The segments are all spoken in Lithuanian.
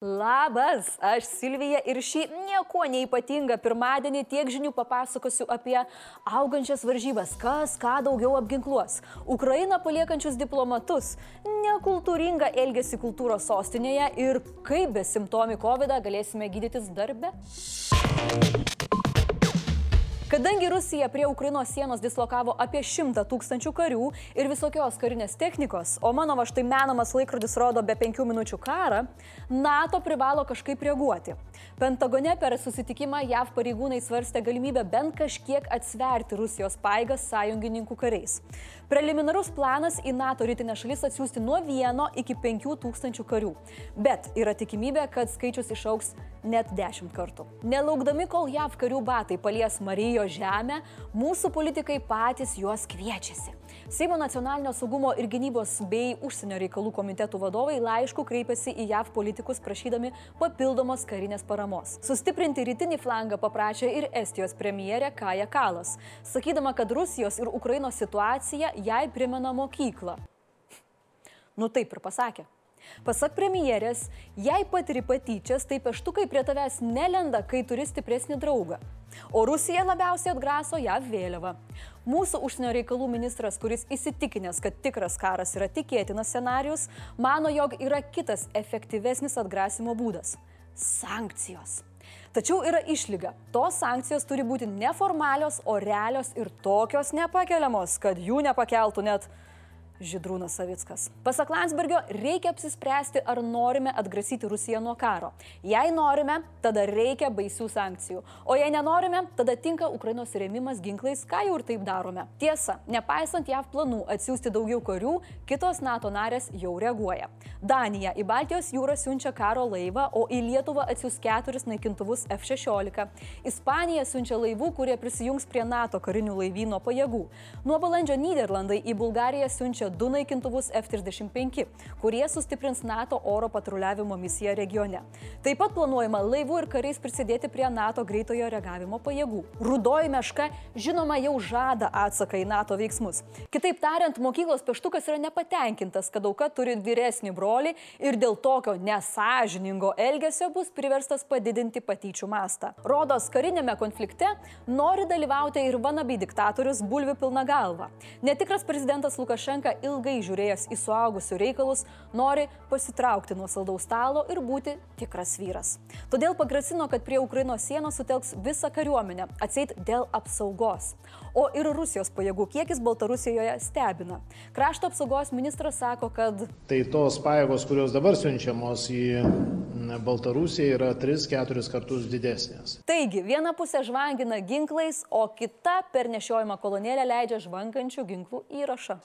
Labas, aš Silvija ir šį nieko neįpatingą pirmadienį tiek žinių papasakosiu apie augančias varžybas, kas ką daugiau apginkluos, Ukrainą paliekančius diplomatus, nekultūringą elgesį kultūros sostinėje ir kaip be simptomi COVID galėsime gydytis darbe. Kadangi Rusija prie Ukrainos sienos dislokavo apie 100 tūkstančių karių ir visokios karinės technikos, o mano va štai menamas laikrodis rodo be 5 minučių karą, NATO privalo kažkaip reaguoti. Pentagone per susitikimą JAV pareigūnai svarstė galimybę bent kažkiek atsverti Rusijos paėgas sąjungininkų kariais. Preliminarus planas į NATO rytinę šalis atsiųsti nuo 1 iki 5 tūkstančių karių. Bet yra tikimybė, kad skaičius išauks net 10 kartų. Nelaukdami, kol JAV karių batai palies Marijo žemę, mūsų politikai patys juos kviečiasi. Seimo nacionalinio saugumo ir gynybos bei užsienio reikalų komitetų vadovai laišku kreipėsi į JAV politikus prašydami papildomos karinės paramos. Sustiprinti rytinį flangą paprašė ir Estijos premjerė Kaja Kalas, sakydama, kad Rusijos ir Ukrainos situacija jai primena mokyklą. Nu taip ir pasakė. Pasak premjerės, jei patiri patyčias, tai peštukai prie tavęs nelenda, kai turi stipresnį draugą. O Rusija labiausiai atgraso JAV vėliavą. Mūsų užsienio reikalų ministras, kuris įsitikinęs, kad tikras karas yra tikėtinas scenarius, mano, jog yra kitas efektyvesnis atgrasimo būdas - sankcijos. Tačiau yra išlyga. Tos sankcijos turi būti neformalios, o realios ir tokios nepakeliamos, kad jų nepakeltų net Židrūnas Savickas. Pasak Landsbergio, reikia apsispręsti, ar norime atgrasyti Rusiją nuo karo. Jei norime, tada reikia baisių sankcijų. O jei nenorime, tada tinka Ukrainos rėmimas ginklais, ką jau ir taip darome. Tiesa, nepaisant JAV planų atsiųsti daugiau karių, kitos NATO narės jau reaguoja. Danija į Baltijos jūrą siunčia karo laivą, o į Lietuvą atsiūs keturis naikintuvus F-16. Ispanija siunčia laivų, kurie prisijungs prie NATO karinių laivyno pajėgų. Nuo balandžio Niderlandai į Bulgariją siunčia du naikintuvus F-35, kurie sustiprins NATO oro patruliavimo misiją regione. Taip pat planuojama laivų ir kariais prisidėti prie NATO greitojo reagavimo pajėgų. Rudoji meška, žinoma, jau žada atsaką į NATO veiksmus. Kitaip tariant, mokyklos peštukas yra nepatenkintas, kad auka turi vyresnį brolį ir dėl tokio nesažiningo elgesio bus priverstas padidinti patyčių mastą. Rodos karinėme konflikte nori dalyvauti ir vanabi diktatorius Bulvių pilna galva. Netikras prezidentas Lukašenka ilgai žiūrėjęs į suaugusių reikalus, nori pasitraukti nuo saldaus stalo ir būti tikras vyras. Todėl pagrasino, kad prie Ukrainos sienos sutelks visą kariuomenę, atseit dėl apsaugos. O ir Rusijos pajėgų kiekis Baltarusijoje stebina. Krašto apsaugos ministras sako, kad... Tai tos pajėgos, kurios dabar siunčiamos į Baltarusiją, yra 3-4 kartus didesnės. Taigi, viena pusė žvangina ginklais, o kita per nešiojimą kolonėlę leidžia žvangančių ginklų įrašą.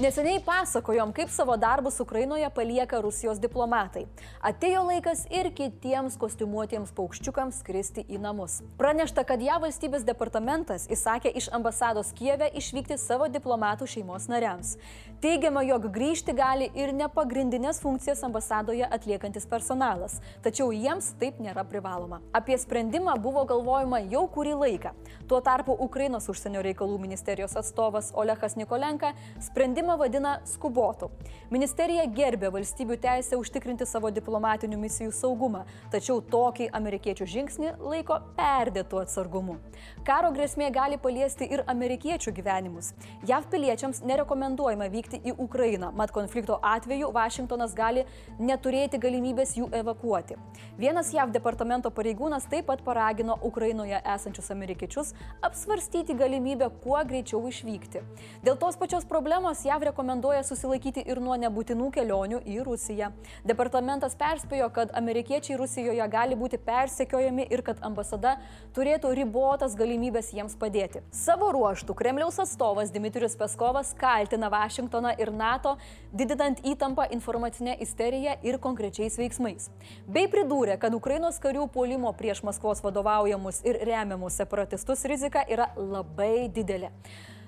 Neseniai pasakojom, kaip savo darbus Ukrainoje palieka Rusijos diplomatai. Atėjo laikas ir kitiems kostiumuotiems paukščiukams skristi į namus. Pranešta, kad ją valstybės departamentas įsakė iš ambasados Kieve išvykti savo diplomatų šeimos nariams. Teigiama, jog grįžti gali ir nepagrindinės funkcijas ambasadoje atliekantis personalas, tačiau jiems taip nėra privaloma. Apie sprendimą buvo galvojama jau kurį laiką. Tuo tarpu Ukrainos užsienio reikalų ministerijos atstovas Olehas Nikolenka sprendimą sprendimą vadina skubotu. Ministerija gerbė valstybių teisę užtikrinti savo diplomatinių misijų saugumą, tačiau tokį amerikiečių žingsnį laiko perdėtų atsargumu. Karo grėsmė gali paliesti ir amerikiečių gyvenimus. JAV piliečiams nerekomenduojama vykti į Ukrainą, mat konflikto atveju Vašingtonas gali neturėti galimybės jų evakuoti. Vienas JAV departamento pareigūnas taip pat paragino Ukrainoje esančius amerikiečius apsvarstyti galimybę kuo greičiau išvykti. Dėl tos pačios problemos JAV rekomenduoja susilaikyti ir nuo nebūtinų kelionių į Rusiją. Departamentas perspėjo, kad amerikiečiai Rusijoje gali būti persekiojami ir kad ambasada turėtų ribotas galimybės jiems padėti. Savo ruoštų Kremliaus atstovas Dimitrius Peskovas kaltina Vašingtoną ir NATO, didinant įtampą informacinę isteriją ir konkrečiais veiksmais. Bei pridūrė, kad Ukrainos karių puolimo prieš Maskvos vadovaujamus ir remiamus separatistus rizika yra labai didelė.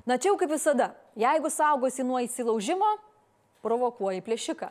Na čia jau kaip visada, jeigu saugosi nuo įsilaužimo, provokuoji plėšiką.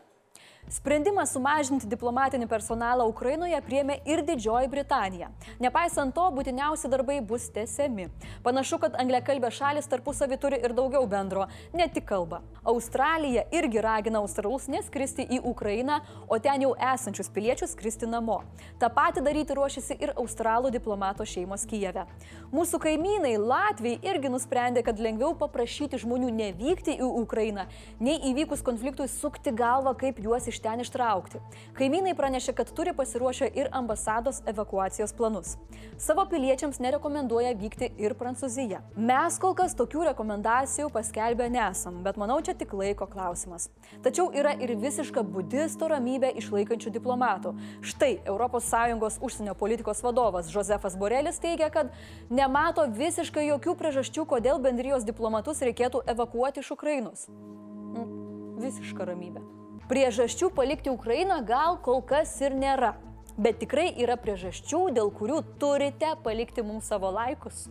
Sprendimą sumažinti diplomatinį personalą Ukrainoje priemė ir Didžioji Britanija. Nepaisant to, būtiniausi darbai bus tęsiami. Panašu, kad angliakalbė šalis tarpusavį turi ir daugiau bendro, ne tik kalbą. Australija irgi ragina australus neskristi į Ukrainą, o ten jau esančius piliečius skristi namo. Ta pati daryti ruošiasi ir australų diplomato šeimos Kijeve. Mūsų kaimynai Latvijai irgi nusprendė, kad lengviau paprašyti žmonių nevykti į Ukrainą, nei įvykus konfliktui sukti galvą, kaip juos iš ten ištraukti. Kaimynai pranešė, kad turi pasiruošę ir ambasados evakuacijos planus. Savo piliečiams nerekomenduoja vykti ir Prancūzija. Mes kol kas tokių rekomendacijų paskelbę nesam, bet manau čia tik laiko klausimas. Tačiau yra ir visiška budisto ramybė išlaikančių diplomatų. Štai ES užsienio politikos vadovas Josefas Borelis teigia, kad nemato visiškai jokių priežasčių, kodėl bendrijos diplomatus reikėtų evakuoti iš Ukrainos. Mm, visiška ramybė. Priežasčių palikti Ukrainą gal kol kas ir nėra, bet tikrai yra priežasčių, dėl kurių turite palikti mums savo laikus.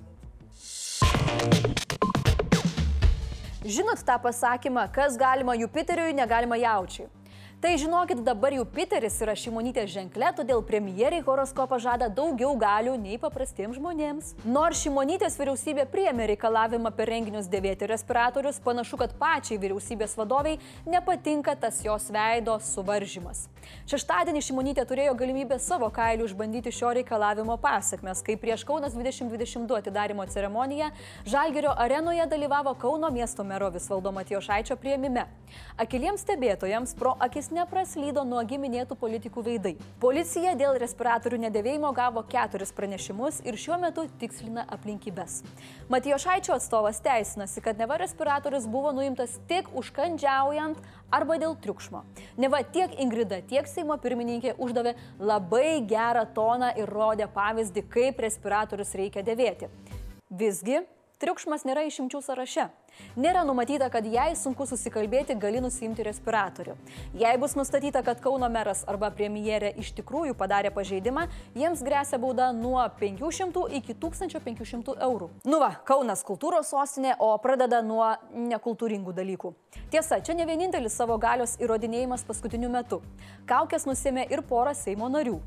Žinot tą pasakymą, kas galima Jupiteriui, negalima jaučiui. Tai žinokit, dabar jau Piteris yra šimonytės ženklė, todėl premjeriai horoskopą žada daugiau galių nei paprastiems žmonėms. Nors šimonytės vyriausybė priemė reikalavimą per renginius dėvėti respiratorius, panašu, kad pačiai vyriausybės vadoviai nepatinka tas jos veido suvaržymas. Šeštadienį Šimonytė turėjo galimybę savo kailių išbandyti šio reikalavimo pasiekmes, kai prieš Kaunas 2022 atidarimo ceremoniją Žalgerio arenoje dalyvavo Kauno miesto mero Visvaldo Matijošaičio prieimime. Akiliems stebėtojams pro akis nepraslydo nuogi minėtų politikų veidai. Policija dėl respiratorių nedėvėjimo gavo keturis pranešimus ir šiuo metu tikslina aplinkybės. Matijošaičio atstovas teisinasi, kad neva respiratorius buvo nuimtas tik užkandžiaujant arba dėl triukšmo. Neva tiek Ingrida, tiek Seimo pirmininkė uždavė labai gerą toną ir rodė pavyzdį, kaip respiratorius reikia dėvėti. Visgi, triukšmas nėra išimčių sąraše. Nėra numatyta, kad jei sunku susikalbėti, gali nusimti respiratorių. Jei bus nustatyta, kad Kauno meras arba premjerė iš tikrųjų padarė pažeidimą, jiems grėsia bauda nuo 500 iki 1500 eurų. Nu va, Kaunas kultūros sostinė, o pradeda nuo nekultūringų dalykų. Tiesa, čia ne vienintelis savo galios įrodinėjimas paskutiniu metu. Kaukės nusėmė ir pora Seimo narių.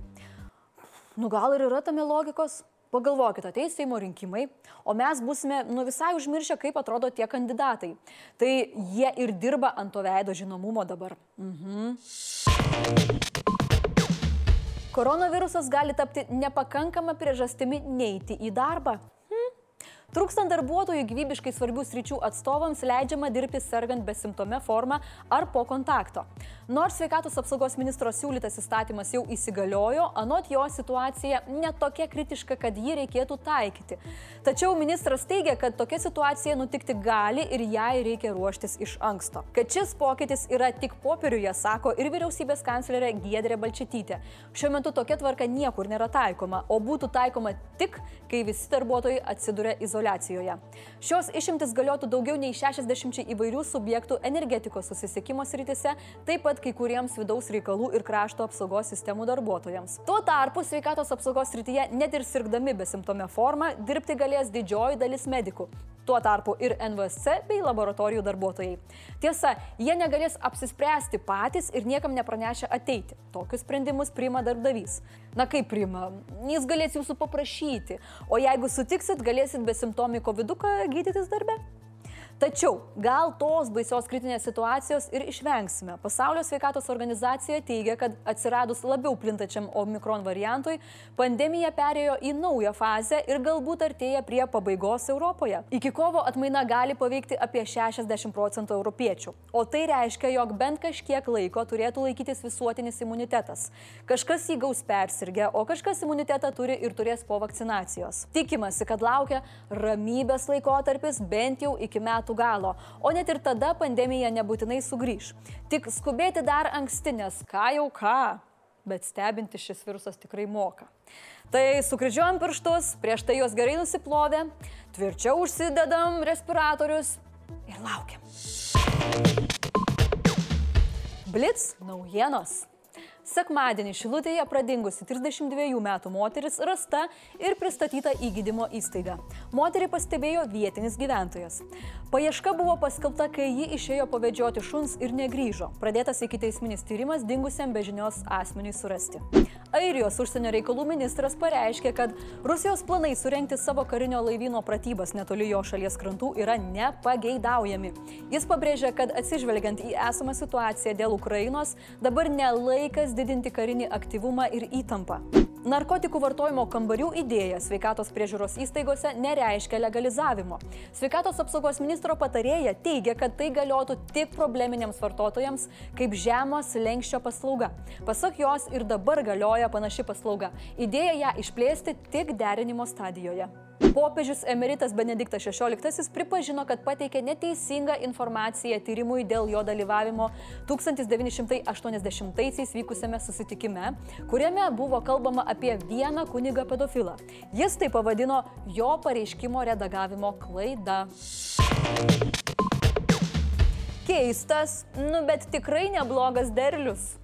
Nu gal ir yra tame logikos? Pagalvokite, ateis Seimo rinkimai, o mes būsime nu, visai užmiršę, kaip atrodo tie kandidatai. Tai jie ir dirba ant to veido žinomumo dabar. Mhm. Koronavirusas gali tapti nepakankama priežastimi neiti į darbą. Trūkstant darbuotojų gyvybiškai svarbių sričių atstovams leidžiama dirbti sergant besimptome forma ar po kontakto. Nors sveikatos apsaugos ministro siūlytas įstatymas jau įsigaliojo, anot jo situacija netokia kritiška, kad jį reikėtų taikyti. Tačiau ministras teigia, kad tokia situacija nutikti gali ir jai reikia ruoštis iš anksto. Kad šis pokytis yra tik popieriuje, sako ir vyriausybės kanclerė Giedrė Balčytytė. Šiuo metu tokia tvarka niekur nėra taikoma, o būtų taikoma tik, kai visi darbuotojai atsiduria izoliacijoje izolacijoje. Šios išimtis galiotų daugiau nei 60 įvairių subjektų energetikos susisiekimo srityse, taip pat kai kuriems vidaus reikalų ir krašto apsaugos sistemų darbuotojams. Tuo tarpu sveikatos apsaugos srityje net ir sirgdami besimptome formą dirbti galės didžioji dalis medikų. Tuo tarpu ir NVSC bei laboratorijų darbuotojai. Tiesa, jie negalės apsispręsti patys ir niekam nepranešę ateiti. Tokius sprendimus priima darbdavys. Na kaip priima? Jis galės jūsų paprašyti. O jeigu sutiksit, galėsit besimptomį COVID gydytis darbę? Tačiau gal tos baisios kritinės situacijos ir išvengsime. Pasaulio sveikatos organizacija teigia, kad atsiradus labiau plintačiam omikron variantui, pandemija perėjo į naują fazę ir galbūt artėja prie pabaigos Europoje. Iki kovo atmaina gali paveikti apie 60 procentų europiečių. O tai reiškia, jog bent kažkiek laiko turėtų laikytis visuotinis imunitetas. Kažkas jį gaus persirgę, o kažkas imunitetą turi ir turės po vakcinacijos. Tikimasi, kad laukia ramybės laikotarpis bent jau iki metų metų galo, o net ir tada pandemija nebūtinai sugrįž. Tik skubėti dar anksti, nes ką jau ką, bet stebinti šis virusas tikrai moka. Tai sukryžiuojam pirštus, prieš tai juos gerai nusiplovę, tvirčiau užsidedam respiratorius ir laukiam. Blitz naujienos. Sekmadienį Šilutėje pradingusi 32 metų moteris rasta ir pristatyta į gydymo įstaigą. Moterį pastebėjo vietinis gyventojas. Paieška buvo paskelbta, kai ji išėjo pavedžioti šuns ir negryžo. Pradėtas iki teisminis tyrimas dingusiam bežinios asmeniui surasti. Airijos užsienio reikalų ministras pareiškė, kad Rusijos planai surenkti savo karinio laivyno pratybas netoli jo šalies krantų yra nepageidaujami. Jis pabrėžė, kad atsižvelgiant į esamą situaciją dėl Ukrainos, dabar nelaikas didinti karinį aktyvumą ir įtampą. Narkotikų vartojimo kambarių idėja sveikatos priežiūros įstaigose nereiškia legalizavimo. Sveikatos apsaugos ministro patarėja teigia, kad tai galiotų tik probleminiams vartotojams kaip žemos lenkščio paslauga. Pasak jos ir dabar galioja panaši paslauga. Idėja ją išplėsti tik derinimo stadijoje. Popiežius emeritas Benediktas XVI pripažino, kad pateikė neteisingą informaciją tyrimui dėl jo dalyvavimo 1980-aisiais vykusiame susitikime, kuriame buvo kalbama apie vieną kunigą pedofilą. Jis tai pavadino jo pareiškimo redagavimo klaida. Keistas, nu bet tikrai neblogas derlius.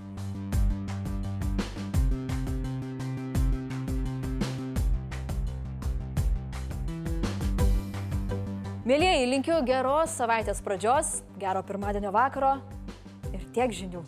Mėlyjeji, linkiu geros savaitės pradžios, gero pirmadienio vakaro ir tiek žinių.